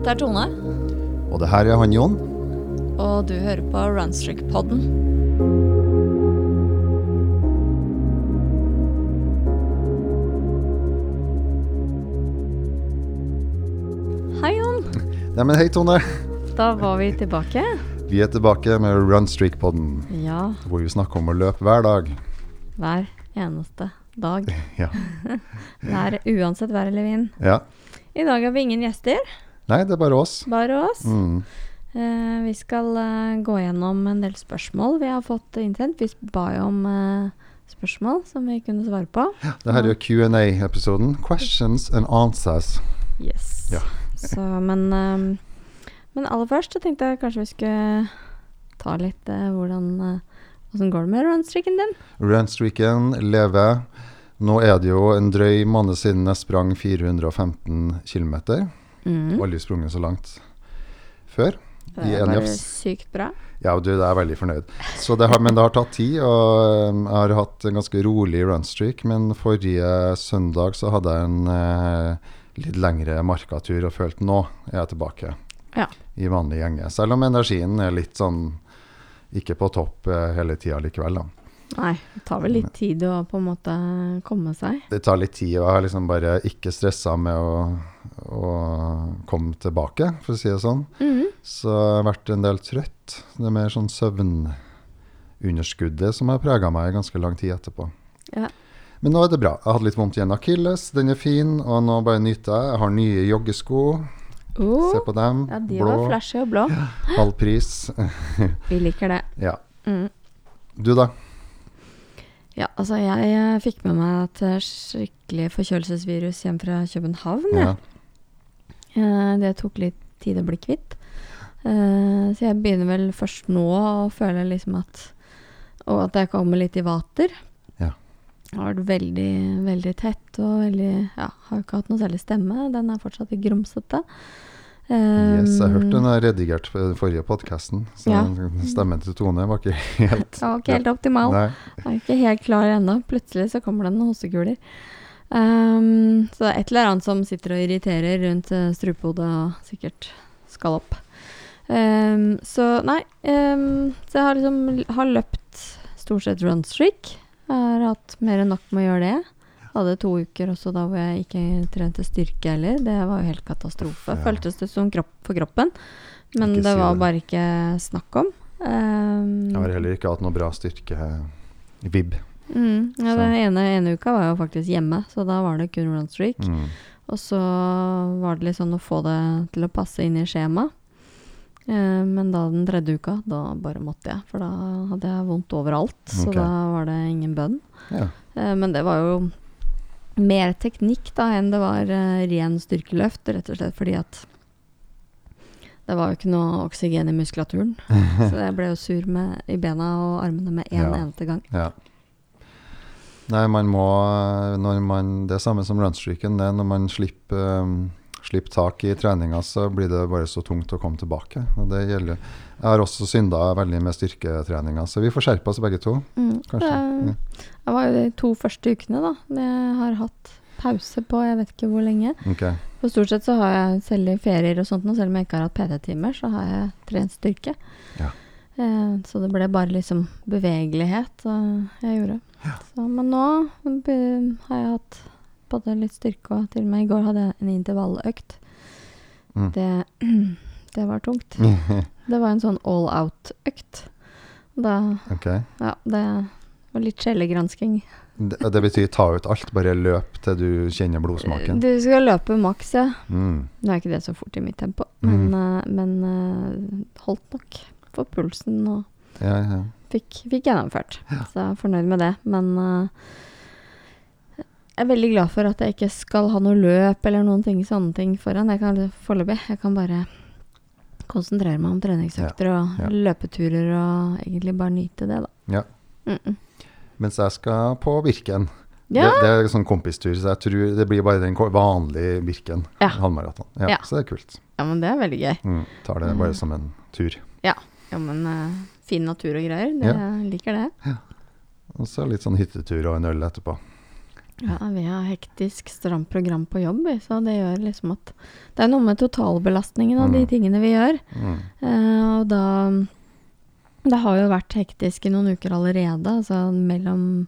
Dette er Tone, Og det her er han Jon. og du hører på Runstrick-podden. Hei, Jon. Nei, men hei, Tone. Da var vi tilbake. Vi er tilbake med Runstreak-podden, Ja, hvor vi snakker om å løpe hver dag. hver eneste dag. Ja. Det er uansett vær eller vind. ja. I dag har vi ingen gjester, Nei, det er bare oss. bare oss. Mm. Eh, vi skal eh, gå gjennom en del spørsmål vi har fått innsendt. Vi ba jo om eh, spørsmål som vi kunne svare på. Det her er jo Q&A-episoden. Questions and answers. Yes. Ja. Så, men, men aller først så tenkte jeg kanskje vi skulle ta litt hvordan Åssen går det med runstreaken din? Runstreaken lever. Nå er det jo en drøy måned siden jeg sprang 415 km. Mm. Aldri sprunget så langt før. Det er bare sykt bra. Ja, du, det er veldig fornøyd. Så det har, men det har tatt tid, og um, jeg har hatt en ganske rolig runstreak. Men forrige søndag så hadde jeg en eh, litt lengre markatur og følte nå er jeg tilbake Ja. i vanlig gjenge. Selv om energien er litt sånn ikke på topp eh, hele tida likevel, da. Nei, det tar vel litt tid å på en måte komme seg. Det tar litt tid, og jeg har liksom bare ikke stressa med å, å kom tilbake, for å si det sånn. Mhm. Så jeg har vært en del trøtt. Det er mer sånn søvnunderskuddet som har prega meg i ganske lang tid etterpå. Ja. Men nå er det bra. Jeg hadde litt vondt i en akilles, den er fin, og nå bare nyter jeg. Jeg har nye joggesko. Oh, Se på dem. ja, de Blå, var flashy og blå. halv pris. Vi liker det. ja. Mm. Du, da? Ja, altså jeg eh, fikk med meg et eh, skikkelig forkjølelsesvirus hjem fra København. Ja. Eh, det tok litt tid å bli kvitt. Eh, så jeg begynner vel først nå å føle liksom at Og at jeg kommer litt i vater. Ja. Jeg har vært veldig, veldig tett og veldig Ja, har ikke hatt noe særlig stemme. Den er fortsatt litt grumsete. Yes, jeg hørte den er redigert på den forrige podkasten. Så Ja. stemmen til Tone var ikke helt Den var ikke helt optimal. Nei. Jeg er ikke helt klar ennå. Plutselig så kommer det noen hostekuler. Ehm, så det er et eller annet som sitter og irriterer rundt uh, strupehodet og sikkert skal opp. Um, så nei um, Så jeg har liksom har løpt stort sett runstreak. Jeg har hatt mer enn nok med å gjøre det. Hadde to uker også da hvor jeg ikke trente styrke heller. Det var jo helt katastrofe. Ja. Føltes det som kropp for kroppen. Men Ikke det var det. bare ikke snakk om. Jeg har heller ikke hatt noe bra styrke i vib. Mm, ja, den ene, ene uka var jeg jo faktisk hjemme, så da var det kun runstreak. Mm. Og så var det litt sånn å få det til å passe inn i skjemaet. Eh, men da den tredje uka, da bare måtte jeg, for da hadde jeg vondt overalt. Så Ok. da var det ingen bønn. Ja. Eh, men det var jo mer teknikk da enn det var eh, ren styrkeløft, rett og slett fordi at det var jo ikke noe oksygen i muskulaturen. så jeg ble jo sur med, i bena og armene med en Ja. eneste gang. Ja. Nei, man må man, Det er samme som runstreaken. Det, når man slipper, um, slipper tak i treninga, så blir det bare så tungt å komme tilbake. Og det gjelder Jeg har også synda veldig med styrketreninga, så vi får skjerpe oss begge to. Mm, Kanskje. Det, det var jo de to første ukene, da. Jeg har hatt pause på jeg vet ikke hvor lenge. Okay. For stort sett så har jeg selv i ferier og sånt, nå, selv om jeg ikke har hatt PT-timer, så har jeg trent styrke. Ja. Eh, så det ble bare liksom bevegelighet eh, jeg gjorde. Så, men nå har jeg hatt både litt styrke og til og med i går hadde jeg en intervalløkt. Mm. Det, det var tungt. Det var en sånn all out-økt. Da okay. Ja, det var litt skjellegransking. Det, det betyr ta ut alt, bare løp til du kjenner blodsmaken. Du skal løpe maks, ja. Mm. Nå er ikke det så fort i mitt tempo, men, mm. men eh, holdt nok for pulsen og Ja, ja. fikk, fikk gjennomført. Så jeg er fornøyd med det. Men uh, jeg er veldig glad for at jeg ikke skal ha noe løp eller noen ting, sånne ting foran. Jeg kan foreløpig. Jeg kan bare konsentrere meg om treningsøkter og ja. løpeturer og egentlig bare nyte det, da. Ja. Mm -mm. Mens jeg skal på Birken. Ja. Det, det er sånn kompistur, så jeg tror det blir bare den vanlige Birken. Ja. Halvmaraton. Ja, Ja. Så det er kult. ja, men det er veldig gøy. Mm. Tar det bare som en tur. Ja, men uh, fin natur og greier. Det, Ja. Liker det. Og så litt sånn hyttetur og en øl etterpå. Ja, vi har hektisk, stramt program på jobb, så det gjør liksom at Det er noe med totalbelastningen av de Mm. tingene vi gjør. Mm. Uh, og da Det har jo vært hektisk i noen uker allerede, altså mellom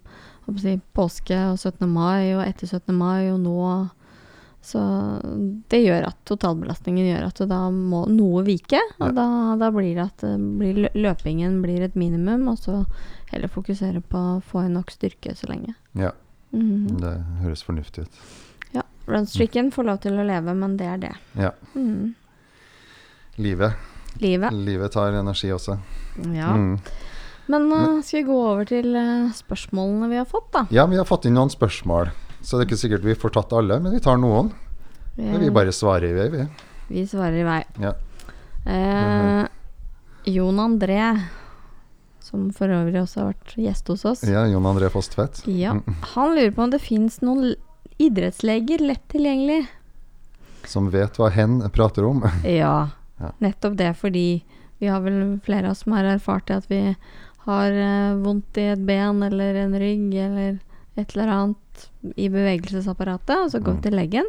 si, påske og 17. mai og etter 17. mai og nå. Så det gjør at totalbelastningen gjør at da må noe vike. Og Ja. da, da blir det at blir, løpingen blir et minimum, og så heller fokusere på å få inn nok styrke så lenge. Ja, Mhm. det høres fornuftig ut. Ja. Runstreaken får lov til å leve, men det er det. Ja. Mm. Livet. Livet. Livet tar energi også. Ja. Mm. Men uh, skal vi gå over til uh, spørsmålene vi har fått, da? Ja, vi har fått inn noen spørsmål. Så det er ikke sikkert vi får tatt alle, men vi tar noen. Ja. vi bare svarer i vei, vi. Vi svarer i vei. Ja. Eh, Jon André, som for øvrig også har vært gjest hos oss, Ja, Jon André Foss-Tvedt. ja, Mm. han lurer på om det fins noen idrettsleger lett tilgjengelig. Som vet hva hen prater om. Ja, Ja. nettopp det, fordi vi har vel flere av oss som har erfart det at vi har eh, vondt i et ben eller en rygg eller et eller annet i bevegelsesapparatet, og så vi Mm. til legen.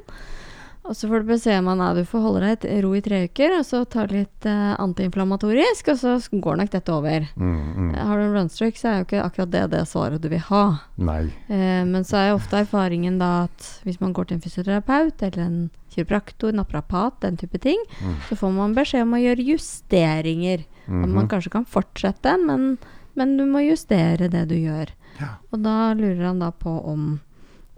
Og så får du beskjed om at du får holde deg i ro i tre uker, og så ta litt eh, antiinflamatorisk, og så går nok dette over. Mm, mm. Har du en runstreak, så er jo ikke akkurat det det svaret du vil ha. Nei. Eh, men så er jo ofte erfaringen da at hvis man går til en fysioterapeut eller en kiropraktor, naprapat, den type ting, Mm. så får man beskjed om å gjøre justeringer. At man Mhm. kanskje kan fortsette, men, men du må justere det du gjør. Ja. Og da lurer han da på om,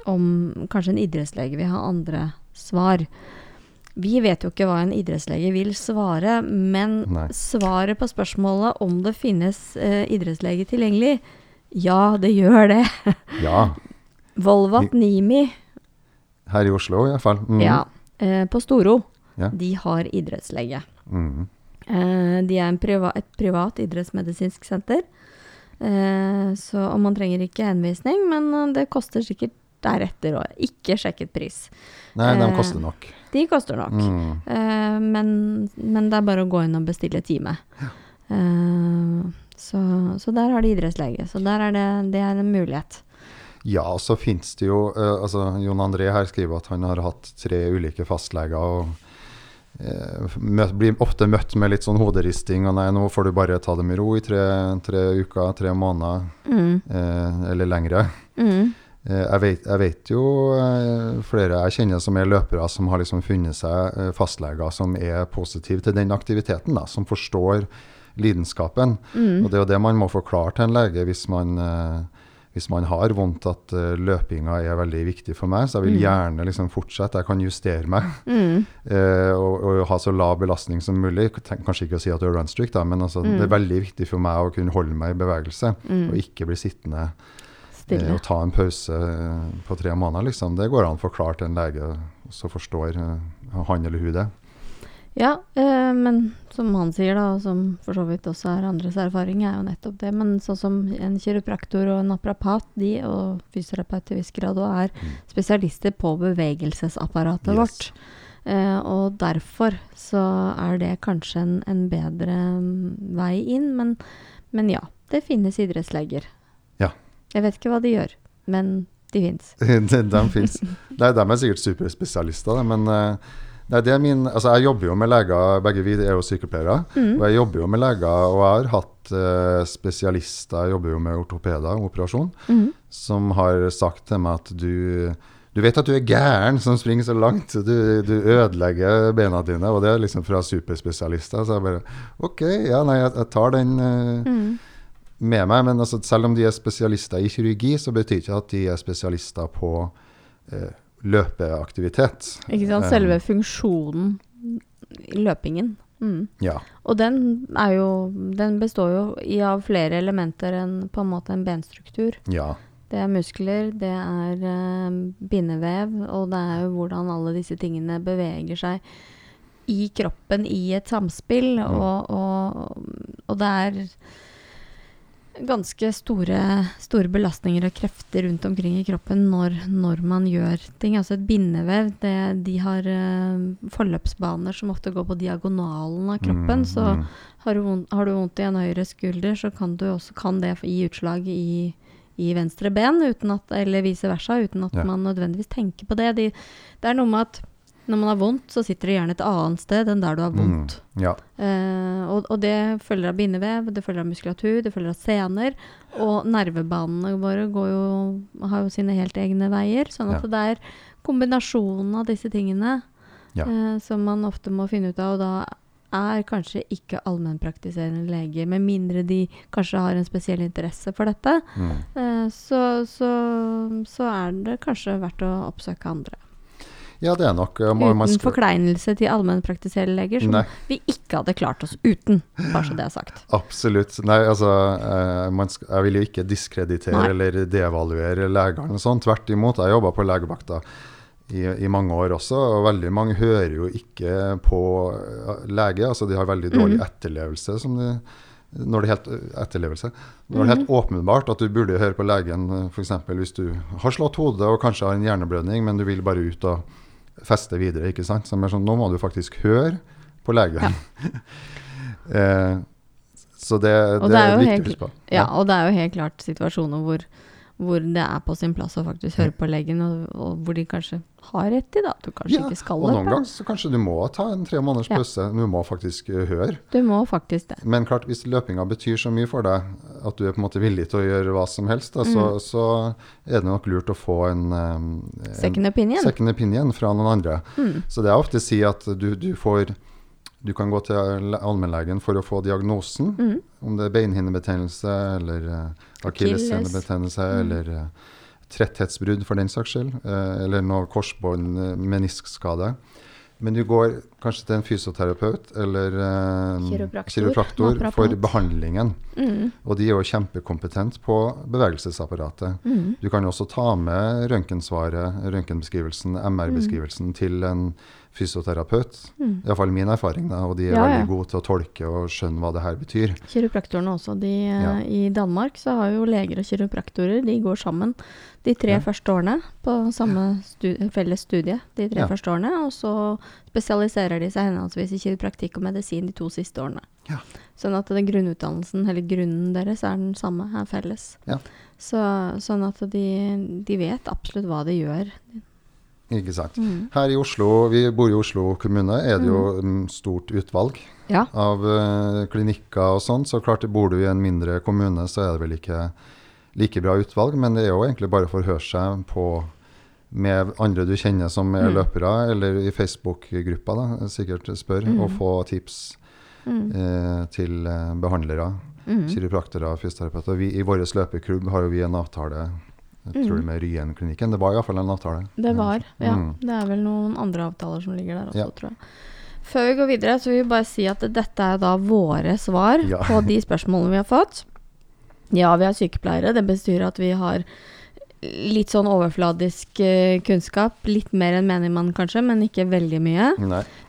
om kanskje en idrettslege vil ha andre svar. Vi vet jo ikke hva en idrettslege vil svare, men Nei. svaret på spørsmålet om det finnes eh, idrettslege tilgjengelig, ja, det gjør det. Ja. Volvat Nimi Her i Oslo, i hvert fall. Mm. ja, eh, på Storo, Ja. de har idrettslege. Mm. Eh, de er en priva et privat idrettsmedisinsk senter. Eh, så man trenger ikke henvisning, men eh, det koster sikkert deretter òg. Ikke sjekket pris. Nei, de Eh, koster nok. De koster nok. Mm. Eh, men, men det er bare å gå inn og bestille time. Eh, så, så der har de idrettslege. Så der er det, det er en mulighet. Ja, og så finnes det jo eh, altså Jon André her skriver at han har hatt tre ulike fastleger. og Møt, blir ofte møtt med litt sånn hoderisting. og 'Nei, nå får du bare ta det med ro i tre, tre uker, tre måneder Mm, eh, eller lengre'. mm, Eh, jeg, vet, jeg vet jo eh, flere jeg kjenner som er løpere, som har liksom funnet seg eh, fastleger som er positive til den aktiviteten, da, som forstår lidenskapen. mm, Og det er jo det man må forklare til en lege hvis man, eh, hvis man har vondt, at eh, løpinga er veldig viktig for meg. Så jeg vil Mm. gjerne liksom fortsette. Jeg kan justere meg mm, eh, og, og ha så lav belastning som mulig. Kanskje ikke å si at du er runstreak, men altså, Mm. det er veldig viktig for meg å kunne holde meg i bevegelse. mm. Og ikke bli sittende eh, Stille. og ta en pause eh, på tre måneder. Liksom. Det går an å forklare til en lege, som forstår eh, han eller hun det. Ja, eh, men som han sier, da, og som for så vidt også er andres erfaring, er jo nettopp det. Men sånn som en kiropraktor og en aprapat, de og fysioterapeut til viss grad òg, er Mm. spesialister på bevegelsesapparatet Yes. vårt. Eh, og derfor så er det kanskje en, en bedre mm, vei inn. Men, men ja, det finnes idrettsleger. Jeg vet ikke hva de gjør, men de fins. de, finnes. Nei, de er sikkert superspesialister, men eh, nei, det er min, altså jeg jobber jo med leger, begge vi er jo sykepleiere. Mm. Og jeg jobber jo med leger, og jeg har hatt uh, spesialister, jeg jobber jo med ortopeder, operasjon, mm. som har sagt til meg at du du vet at du er gæren som springer så langt. Du, du ødelegger bena dine. Og det er liksom fra superspesialister. Så jeg bare OK, ja, nei, jeg, jeg tar den Uh, Mm. Med meg. Men altså, selv om de er spesialister i kirurgi, så betyr ikke at de er spesialister på eh, løpeaktivitet. Ikke sant? Eh, Selve funksjonen i løpingen. Mm. Ja. Og den jo Den består jo i av flere elementer enn på en måte en benstruktur. ja. Det er muskler, det er uh, bindevev, og det er jo hvordan alle disse tingene beveger seg i kroppen i et samspill. Mm. Og, og, og det er ganske store, store belastninger og krefter rundt omkring i kroppen når, når man gjør ting. Altså et bindevev, det, de har uh, forløpsbaner som ofte går på diagonalen av kroppen. Mm, så har du, vondt, har du vondt i en høyre skulder, så kan, du også, kan det gi utslag i, i venstre ben, at, eller vice versa, uten at Ja. man nødvendigvis tenker på det. De, det er noe med at når man har vondt, så sitter det gjerne et annet sted enn der du har vondt. Mm, ja. Eh, og, og det følger av bindevev, det følger av muskulatur, det følger av sener. Og nervebanene våre går jo, har jo sine helt egne veier. Sånn at Ja. det er kombinasjonen av disse tingene Ja. eh, som man ofte må finne ut av. Og da er kanskje ikke allmennpraktiserende lege, med mindre de kanskje har en spesiell interesse for dette, Mm. eh, så, så, så er det kanskje verdt å oppsøke andre. Ja, det er nok eh, Uten skal- forkleinelse til allmennpraktiserende leger, som Nei. vi ikke hadde klart oss uten, bare så det er sagt. Absolutt. Nei, altså, eh, man sk jeg vil jo ikke diskreditere Nei. eller devaluere legene sånn. Tvert imot. Jeg jobba på legevakta i, i mange år også, og veldig mange hører jo ikke på eh, lege. Altså, de har veldig dårlig mm. etterlevelse. Som de, når det helt etterlevelse. Når det er helt Mhm. åpenbart at du burde høre på legen f.eks. hvis du har slått hodet og kanskje har en hjerneblødning, men du vil bare ut og feste videre. ikke sant? Som er sånn, nå må du faktisk høre på legen. eh, så det, det, det er er viktig å huske på. Ja, og det er jo helt klart situasjoner hvor, hvor det er på sin plass å faktisk høre på legen, og, og hvor de kanskje har rett i da, at du kanskje Ja, ikke skal Og noen ganger så kanskje du må ta en tre måneders Ja. pause. Du må faktisk eh, høre. Du må faktisk det. Men klart, hvis løpinga betyr så mye for deg at du er på en måte villig til å gjøre hva som helst, da, så, Mm. så er det nok lurt å få en, um, en Second opinion. second opinion fra noen andre. Mm. Så det jeg ofte sier at du, du får Du kan gå til le- allmennlegen for å få diagnosen, Mm. om det er beinhinnebetennelse eller uh, akillessenebetennelse Mm. eller uh, tretthetsbrudd for den saks skyld, Uh, eller noe korsbånd, uh, meniskskade. Men du går kanskje til en fysioterapeut eller eh, Kiropraktor, for behandlingen. Mm. Og de er jo kjempekompetente på bevegelsesapparatet. Mm. Du kan også ta med røntgensvaret, røntgenbeskrivelsen, MR-beskrivelsen til en fysioterapeut. Mm. Iallfall min erfaring, da, og de er Ja, veldig gode til å tolke og skjønne hva det her betyr. Kiropraktorene også. De, Ja. I Danmark så har jo leger og kiropraktorer de går sammen de tre Ja. første årene på samme studie, felles studie. de tre første årene, Og så spesialiserer de seg henholdsvis i kiropraktikk og medisin de to siste årene. Ja. Sånn at den grunnutdannelsen, eller grunnen deres, er den samme, er felles. Ja. Så, sånn at de, de vet absolutt hva de gjør. Ikke sant? Mm. Her i Oslo, vi bor i Oslo kommune, er det jo mm, stort utvalg Ja. av uh, klinikker og sånn. Så klart, bor du i en mindre kommune, så er det vel ikke like bra utvalg. Men det er jo egentlig bare å forhøre seg på med andre du kjenner som er Mm. løpere, eller i Facebook-gruppa, da, sikkert spør, Mm. og få tips Mm. eh, til eh, behandlere, Mm. Kiropraktere og fysioterapeuter. Vi, I vår løpeklubb har jo vi en avtale jeg tror Mm. med Ryen-klinikken. Det var iallfall en avtale. Det var, ja. Mm. Det er vel noen andre avtaler som ligger der også, Ja. tror jeg. Før vi går videre, så vil vi bare si at dette er da våre svar Ja. på de spørsmålene vi har fått. Ja, vi er sykepleiere. Det betyr at vi har litt sånn overfladisk eh, kunnskap. Litt mer enn menigmann, kanskje, men ikke veldig mye.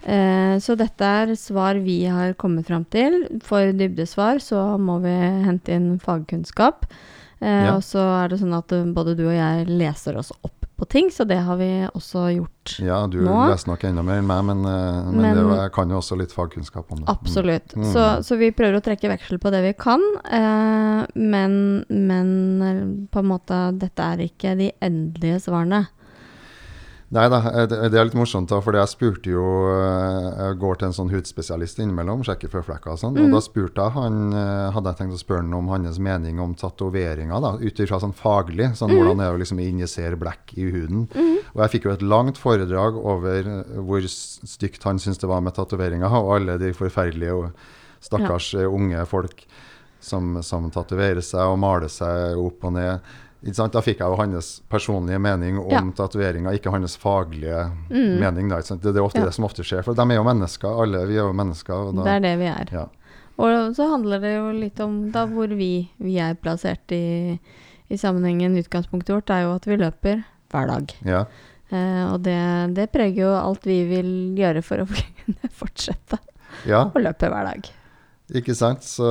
Eh, så dette er svar vi har kommet fram til. For dybdesvar så må vi hente inn fagkunnskap. Eh, Ja. Og så er det sånn at eh, både du og jeg leser oss opp på ting, så det har vi også gjort. nå. Ja, du Nå? leser nok enda mer enn meg, men, eh, men, Men- det, jeg kan jo også litt fagkunnskap om det. Absolutt. Mm. Så, så vi prøver å trekke veksel på det vi kan, eh, men, men på en måte dette er ikke de endelige svarene. Nei da, eh, det, det er litt morsomt, da, for jeg spurte jo eh, Jeg går til en sånn hudspesialist innimellom, sjekker føflekker og sånn. Mm. Og da spurte jeg han eh, Hadde jeg tenkt å spørre han om hans mening om tatoveringer, da, ut ifra sånn faglig. Sånn Mm. hvordan det er å liksom injisere blekk i huden. Og jeg fikk jo et langt foredrag over hvor stygt han syntes det var med tatoveringer, og alle de forferdelige og stakkars ja. unge folk som, som tatoverer seg og maler seg opp og ned. Da fikk jeg jo hans personlige mening om Ja. tatoveringer, ikke hans faglige Mm. mening. Da? Det, det er ofte Ja. det som ofte skjer, for de er jo mennesker, alle vi er jo mennesker. Og da, Det er det vi er. Ja. Og så handler det jo litt om da hvor vi, vi er plassert i, i sammenhengen. Utgangspunktet vårt er jo at vi løper hver dag. Ja. Eh, og det, det preger jo alt vi vil gjøre for å kunne fortsette ja, å løpe hver dag. ikke sant? Så,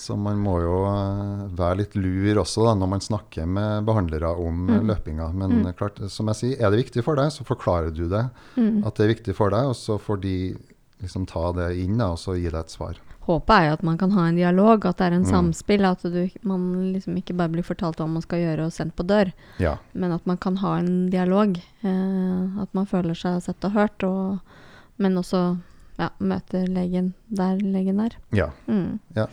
så man må jo eh, være litt lur også da, når man snakker med behandlere om eh, Mm. løpinga. Men Mm. klart, som jeg sier, er det viktig for deg, så forklarer du det. Mm. At det er viktig for deg, og så får de liksom ta det inn da, og så gi deg et svar. håpet er jo at man kan ha en dialog, at det er en Mm. samspill. At du, man liksom ikke bare blir fortalt hva man skal gjøre og sendt på dør, Ja. men at man kan ha en dialog. Eh, at man føler seg sett og hørt, og, men også ja, møter legen der legen er. Ja. Mm. Ja.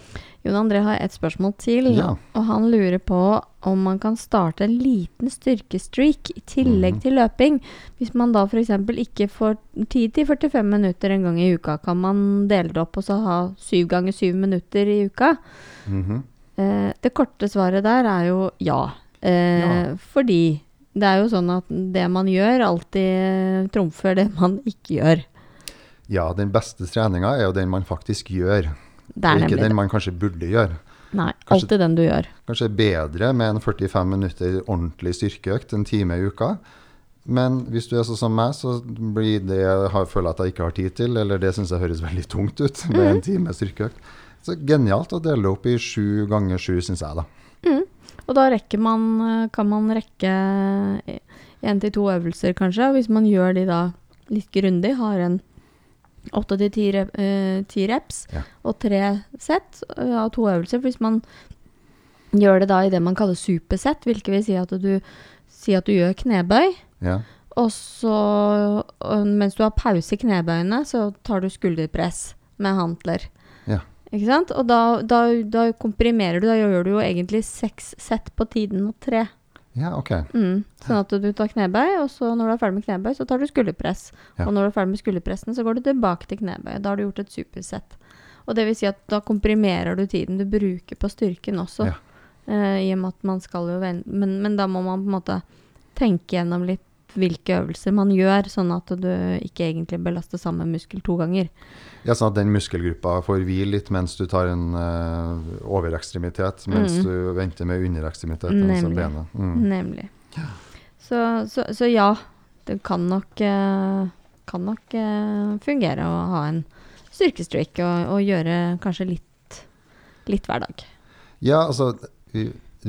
Jon André har et spørsmål til, Ja. og han lurer på om man kan starte en liten styrkestreak i tillegg Mhm. til løping. Hvis man da f.eks. ikke får tid til 45 minutter en gang i uka, kan man dele det opp og så ha syv ganger syv minutter i uka? Mhm. Eh, det korte svaret der er jo ja. Eh, Ja. Fordi det er jo sånn at det man gjør, alltid trumfer det man ikke gjør. Ja, den beste treninga er jo den man faktisk gjør, Det er ikke den man kanskje burde gjøre. Nei, kanskje- alltid den du gjør. Kanskje bedre med en 45 minutter ordentlig styrkeøkt en time i uka. Men hvis du er sånn som meg, så blir det jeg føler at jeg ikke har tid til, eller det syns jeg høres veldig tungt ut med en time styrkeøkt. Så genialt å dele det opp i sju ganger sju, syns jeg, da. Og da rekker man, kan man rekke én til to øvelser, kanskje. Og hvis man gjør de da litt grundig, har en åtte til ti eh, ti reps Ja. og tre sett eh, av to øvelser. Hvis man gjør det da i det man kaller supersett, hvilket vil si at du, si at du gjør knebøy, Ja. og så mens du har pause i knebøyene, så tar du skulderpress med hantler. Ja. Ikke sant? Og da, da, da komprimerer du. Da gjør du jo egentlig seks sett på tiden og tre. Ja, ok. Mm. Sånn at du tar knebøy, og så når du er ferdig med knebøy, så tar du skulderpress. Ja. Og når du er ferdig med skulderpressen, så går du tilbake til knebøy. Da har du gjort et supersett. Og det vil si at da komprimerer du tiden du bruker på styrken også. Ja. Eh, I og med at man skal jo vende men, men da må man på en måte tenke gjennom litt hvilke øvelser man gjør, sånn at du ikke egentlig belaster samme muskel to ganger. Ja, sånn at den muskelgruppa får hvile litt mens du tar en uh, overekstremitet, mens Mm. du venter med underekstremitet. Nemlig. Mm. Nemlig. Så, så, så ja, det kan nok, eh, kan nok uh, fungere å ha en styrkestreak og, og gjøre kanskje litt, litt hver dag. Ja, altså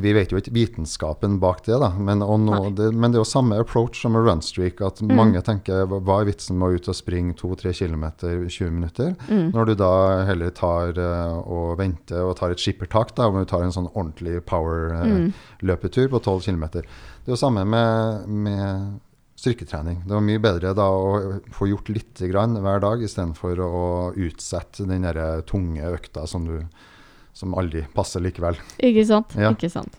vi, vet jo ikke vitenskapen bak det, da. Men, nå, det, men det er jo samme approach som med runstreak. At Mm. mange tenker hva er vitsen med å ut og springe 2-3 km i 20 minutter? Mm. Når du da heller tar eh, og venter og tar et skippertak, da, om du tar en sånn ordentlig Mm. power-løpetur på 12 km. Det er jo samme med, med styrketrening. Det var mye bedre da å få gjort litt grann hver dag, istedenfor å utsette den tunge økta som, du, som aldri passer likevel. Ikke sant? Ja. Ikke sant?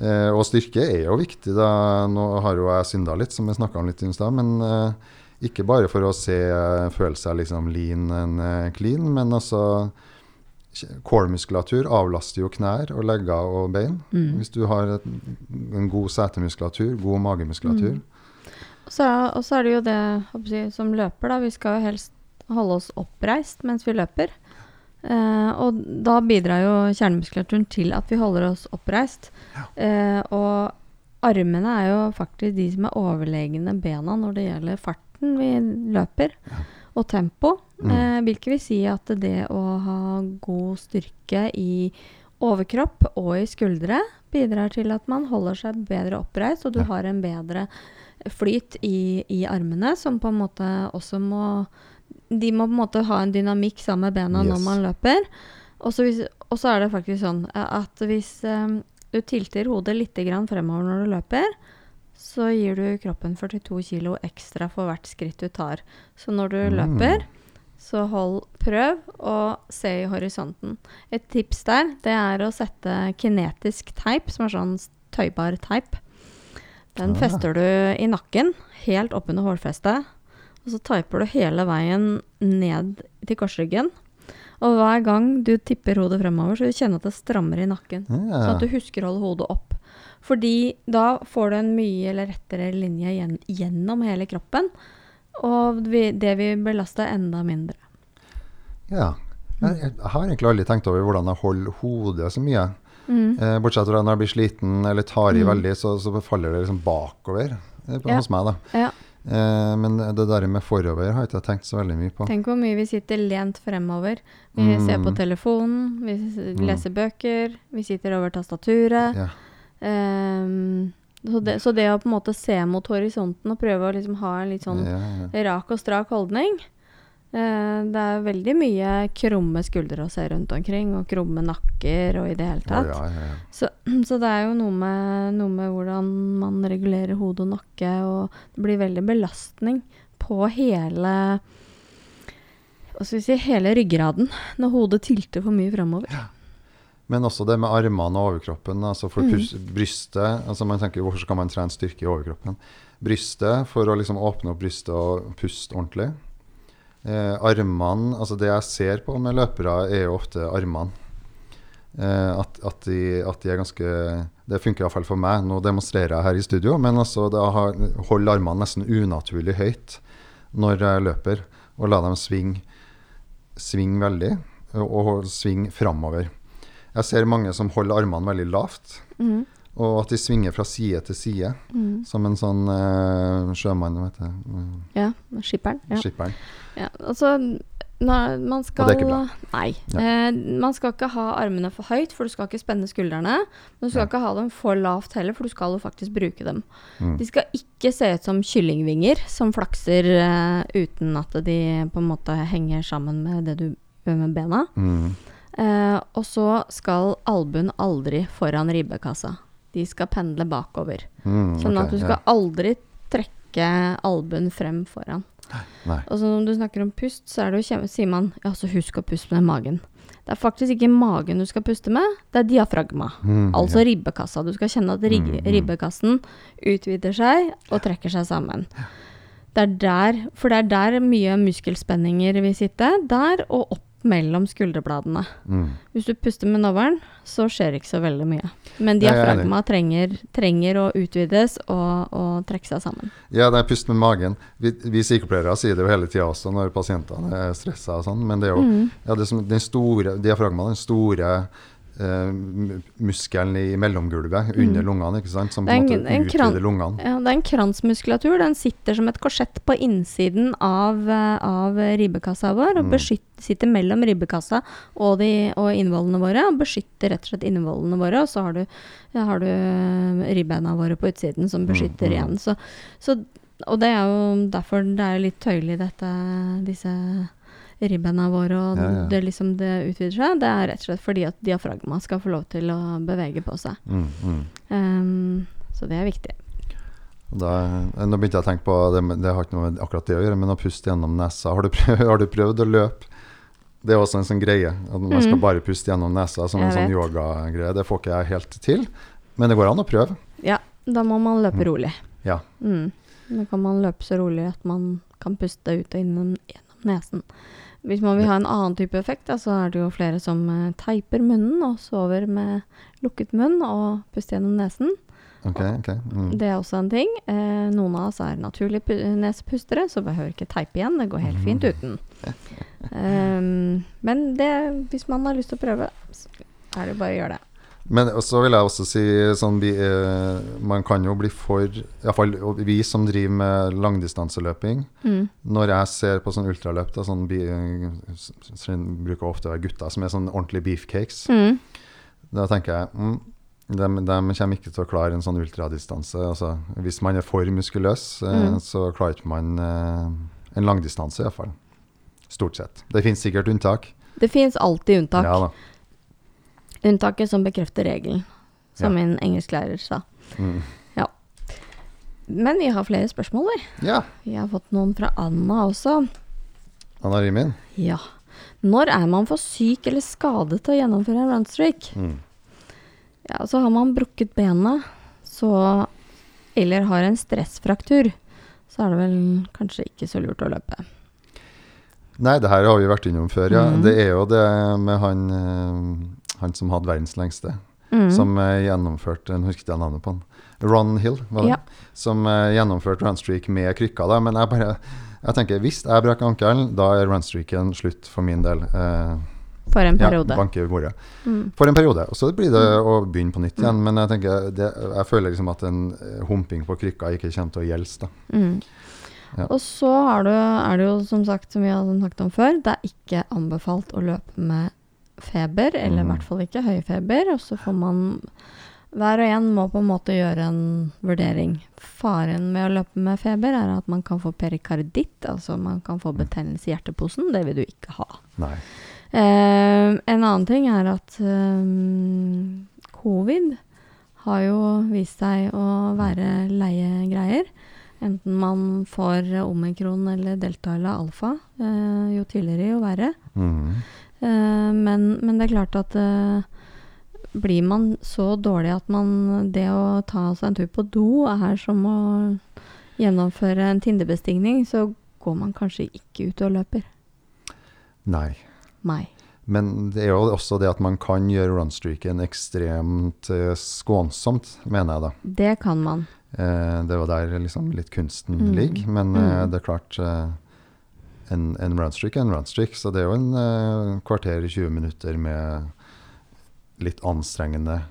Eh, og styrke er jo viktig. da, Nå har jo jeg synda litt, som jeg snakka om litt i stad. Men eh, ikke bare for å se, føle seg liksom lean and eh, clean, men også Core-muskulatur avlaster jo knær og legger og bein. Mm. Hvis du har et, en god setemuskulatur, god magemuskulatur. Og så Og så er det jo det som løper, da. Vi skal jo helst holde oss oppreist mens vi løper. Eh, og da bidrar jo kjernemuskulaturen til at vi holder oss oppreist. Eh, og armene er jo faktisk de som er overlegne bena når det gjelder farten vi løper, og tempo. Mm. Eh, hvilket vil si at det å ha god styrke i overkropp og i skuldre bidrar til at man holder seg bedre oppreist, og du Ja. har en bedre flyt i, i armene, som på en måte også må De må på en måte ha en dynamikk sammen med bena når man løper. Og så er det faktisk sånn eh, at hvis um, du tilter hodet litt grann fremover når du løper, så gir du kroppen 42 kilo ekstra for hvert skritt du tar. Så når du Mm. løper, så hold, prøv å se i horisonten. Et tips der, det er å sette kinetisk teip, som er sånn tøybar teip. Den Ah. fester du i nakken, helt oppunder hårfestet. Og så teiper du hele veien ned til korsryggen. Og hver gang du tipper hodet fremover, så du kjenne at det strammer i nakken. Sånn at du husker å holde hodet opp. Fordi da får du en mye eller rettere linje gjen gjennom hele kroppen. Og det vil belaste enda mindre. ja. Jeg, har egentlig aldri tenkt over hvordan jeg holder hodet så mye. Mm. Eh, bortsett fra når jeg blir sliten eller tar i Mm. veldig, så, så faller det liksom bakover eh, på, Ja. hos meg. da. Ja. Eh, men det der med forover har jeg ikke tenkt så veldig mye på. Tenk hvor mye vi sitter lent fremover. Vi Mm. ser på telefonen, vi leser leser bøker, vi sitter over tastaturet. Ja. Ehm, så, det, så det å på en måte se mot horisonten og prøve å liksom ha en litt sånn Ja, ja. rak og strak holdning, det er veldig mye krumme skuldre å se rundt omkring, og krumme nakker og i det hele tatt. ja, ja, ja. Så, så det er jo noe med, noe med hvordan man regulerer hode og nakke, og det blir veldig belastning på hele hva skal vi si, hele ryggraden når hodet tilter for mye framover. Men også det med armene og overkroppen. Altså for Mm. brystet altså man tenker, Hvorfor skal man trene styrke i overkroppen? Brystet for å liksom åpne opp brystet og puste ordentlig. Eh, armene altså Det jeg ser på med løpere, er jo ofte armene. Eh, at, at, de, at de er ganske Det funker iallfall for meg. Nå demonstrerer jeg her i studio, men altså det å ha- holde armene nesten unaturlig høyt når jeg løper, og la dem svinge sving veldig, og, og svinge framover. Jeg ser mange som holder armene veldig lavt, Mm. og at de svinger fra side til side, mm. som en sånn eh, sjømann, vet du. Ja, skipperen. Ja. Skipperen. Ja, altså man skal det er ikke bra. Nei. Eh, man skal ikke ha armene for høyt, for du skal ikke spenne skuldrene. Men du skal Ja. ikke ha dem for lavt heller, for du skal jo faktisk bruke dem. Mm. De skal ikke se ut som kyllingvinger som flakser eh, uten at de på en måte henger sammen med det du gjør med bena. Mm. Eh, og så skal albuen aldri foran ribbekassa. De skal pendle bakover. Mm, Sånn okay, at du ja. skal aldri trekke albuen frem foran. Nei. Og så når du snakker om pust, så er det jo sier man ja, så husk å puste med magen. Det er faktisk ikke magen du skal puste med, det er diafragma. Mm, Altså ja. ribbekassa. Du skal kjenne at rib Mm, mm. ribbekassen utvider seg og trekker seg sammen. Det er der, for det er der mye muskelspenninger vil sitte. Der og opp mellom skulderbladene. Mm. Hvis du puster med navlen, så skjer det ikke så veldig mye. Men diafragma trenger, trenger å utvides og, og trekke seg sammen. Ja, det er pust med magen. Vi, vi sykepleiere sier det jo hele tida også når pasientene er stressa og sånn, men det er jo Mm. ja, det som, den store diafragma, den store eh, muskelen i mellomgulvet under lungene, ikke sant, som på Mm. En måte en- en utvider lungene. Ja, det er en kransmuskulatur. Den sitter som et korsett på innsiden av, eh, av ribbekassa vår og beskytter, sitter mellom ribbekassa og, de, og innvollene våre og beskytter rett og slett innvollene våre. Og så har du, ja, har du eh, ribbeina våre på utsiden som beskytter mm. igjen. Så, så, og det er jo derfor det er litt tøyelig, dette, disse ribbeina våre, og Ja, ja. Det, liksom, det utvider seg. Det er rett og slett fordi at diafragma skal få lov til å bevege på seg. Mm, mm. Um, så det er viktig. Da, nå begynte jeg å tenke på det, det har ikke noe med akkurat det å gjøre, men å puste gjennom nesa. Har du prøvd, har du prøvd å løpe? Det er også en sånn greie. At man skal Mm. bare puste gjennom nesa som en sånn yogagreie. Det får ikke jeg helt til, men det går an å prøve. Ja, da må man løpe Mm. rolig. Ja. Mm. Da kan man løpe så rolig at man kan puste ut og inn gjennom nesen. Hvis man vil ha en annen type effekt, da, så er det jo flere som eh, teiper munnen og sover med lukket munn og puster gjennom nesen. Okay, okay. Mm. Det er også en ting. Eh, noen av oss er naturlige pu nesepustere, så behøver ikke teipe igjen. Det går helt fint uten. Um, men det, hvis man har lyst til å prøve, så er det bare å gjøre det. Men så vil jeg også si sånn vi, eh, Man kan jo bli for Iallfall vi som driver med langdistanseløping. Mm. Når jeg ser på sånn ultraløp, da, sånn, bi- så bruker ofte å være gutter som er sånn ordentlige beefcakes. Mm. Da tenker jeg mm, de, de kommer ikke til å klare en sånn ultradistanse. Altså, hvis man er for muskuløs, eh, Mm. så klarer ikke man eh, en langdistanse, iallfall. Stort sett. Det finnes sikkert unntak. Det finnes alltid unntak. Ja da. Unntaket som bekrefter regelen, som Ja. min engelsklærer sa. Mm. Men vi har flere spørsmål, vi. Ja. Vi har fått noen fra Anna også. Anna Rimin. Ja. Når er man for syk eller skadet til å gjennomføre en runstreak? Mm. Ja, så har man brukket benet, så Eller har en stressfraktur, så er det vel kanskje ikke så lurt å løpe. Nei, det her har vi vært innom før, ja. Mm. Det er jo det med han, eh, han som hadde verdens lengste, Mm. som uh, gjennomførte Nå husker ikke navnet på han. Ron Hill, var det? Ja. Som uh, gjennomførte runstreak med krykka. Da. Men jeg bare jeg tenker, hvis jeg brekker ankelen, da er runstreaken slutt for min del. Uh, For en periode. Ja. Mm. For en periode. Og så blir det å begynne på nytt igjen. Men jeg tenker, det, jeg føler liksom at en humping på krykka ikke kommer til å gjelde. Mm. Ja. Og så har du, er det jo som sagt, som vi har snakket om før, det er ikke anbefalt å løpe med feber, eller i Mm. hvert fall ikke høy feber. Og så får man Hver og en må på en måte gjøre en vurdering. Faren med å løpe med feber er at man kan få perikarditt, altså man kan få betennelse i hjerteposen. Det vil du ikke ha. Nei. Eh, en annen ting er at eh, covid har jo vist seg å være leie greier. Enten man får omikron eller delta eller alfa. Eh, jo tidligere, jo verre. Mhm. Eh, men, men det er klart at eh, blir man så dårlig at man Det å ta seg en tur på do er som å gjennomføre en Tinder-bestigning, så går man kanskje ikke ut og løper. Nei. Nei. Men det er jo også det at man kan gjøre runstreaken ekstremt eh, skånsomt, mener jeg da. Det kan man. Eh, det er jo der liksom litt kunsten Mm. ligger. Men Mm. det er klart En, en runstreak er en runstreak, så det er jo en eh, kvarter 20 minutter med litt anstrengende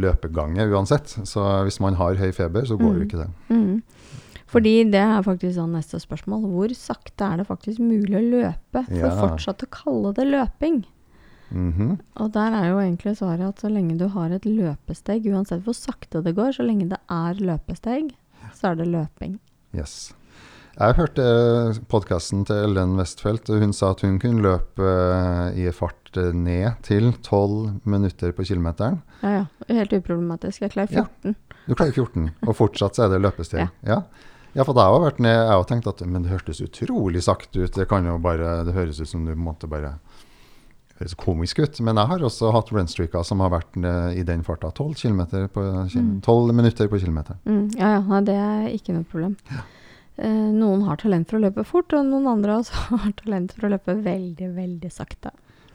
løpegange uansett. Så hvis man har høy feber, så går jo Mm. ikke det. Mm. Fordi det er faktisk sånn neste spørsmål. Hvor sakte er det faktisk mulig å løpe for Ja. fortsatt å kalle det løping? Mhm. Og der er jo egentlig svaret at så lenge du har et løpesteg, uansett hvor sakte det går, så lenge det er løpesteg, så er det løping. Yes. Jeg hørte podkasten til Ellen Westfeldt, og hun sa at hun kunne løpe eh, i fart eh, ned til 12 minutter på kilometeren. Ja, ja. Helt uproblematisk. Jeg klarer Ja. 14. Du klarer 14, og fortsatt så er det løpesteg. Ja. Ja. ja, for da har jeg vært ned, jeg har tenkt at men det hørtes utrolig sakte ut. Det kan jo bare, det høres ut som du måtte bare høres komisk ut. Men jeg har også hatt runstreaker som har vært i den farta 12, på, 12 Mm. minutter på kilometeren. Mm, ja, ja. Det er ikke noe problem. Eh, noen har talent for å løpe fort, og noen andre også har talent for å løpe veldig, veldig sakte.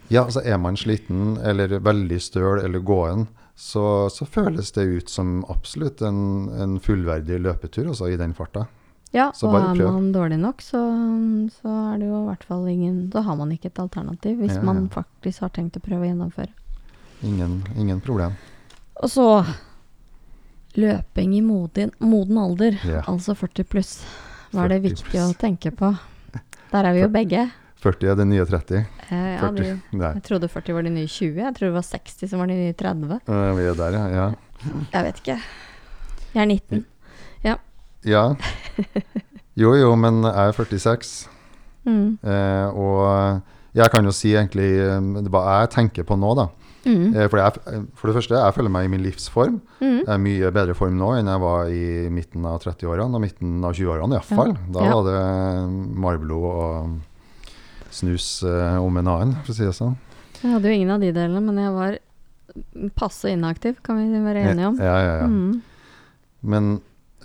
Ja, altså er man sliten eller veldig støl eller gåen, så, så føles det ut som absolutt en, en fullverdig løpetur altså, i den farta. Ja, Så og er man dårlig nok, så, så er det jo i hvert fall ingen Da har man ikke et alternativ, hvis Ja, man faktisk har tenkt å prøve å gjennomføre. Ingen, ingen problem. Og så løping i moden, moden alder, Ja. altså 40 pluss. Hva er det 40 viktig å tenke på? Der er vi jo begge. 40 er det nye 30. Eh, ja, 40. du, jeg trodde 40 var de nye 20. Jeg trodde det var 60 som var de nye 30. øh, vi er der, ja. ja. Jeg vet ikke. Jeg er 19. Ja. Jo, jo, men jeg er 46. Mm. Eh, og jeg kan jo si egentlig eh, det er hva jeg tenker på nå, da. Mm. Eh, for, jeg, for det første, jeg føler meg i min livsform. Mm. Jeg er mye bedre form nå enn jeg var i midten av 30-årene og midten av 20-årene iallfall. Ja. Da Ja. var det Marblod og snus eh, om en annen, for å si det sånn. Jeg hadde jo ingen av de delene, men jeg var passe inaktiv, kan vi være enige om. Ja, ja, ja. Mm. Men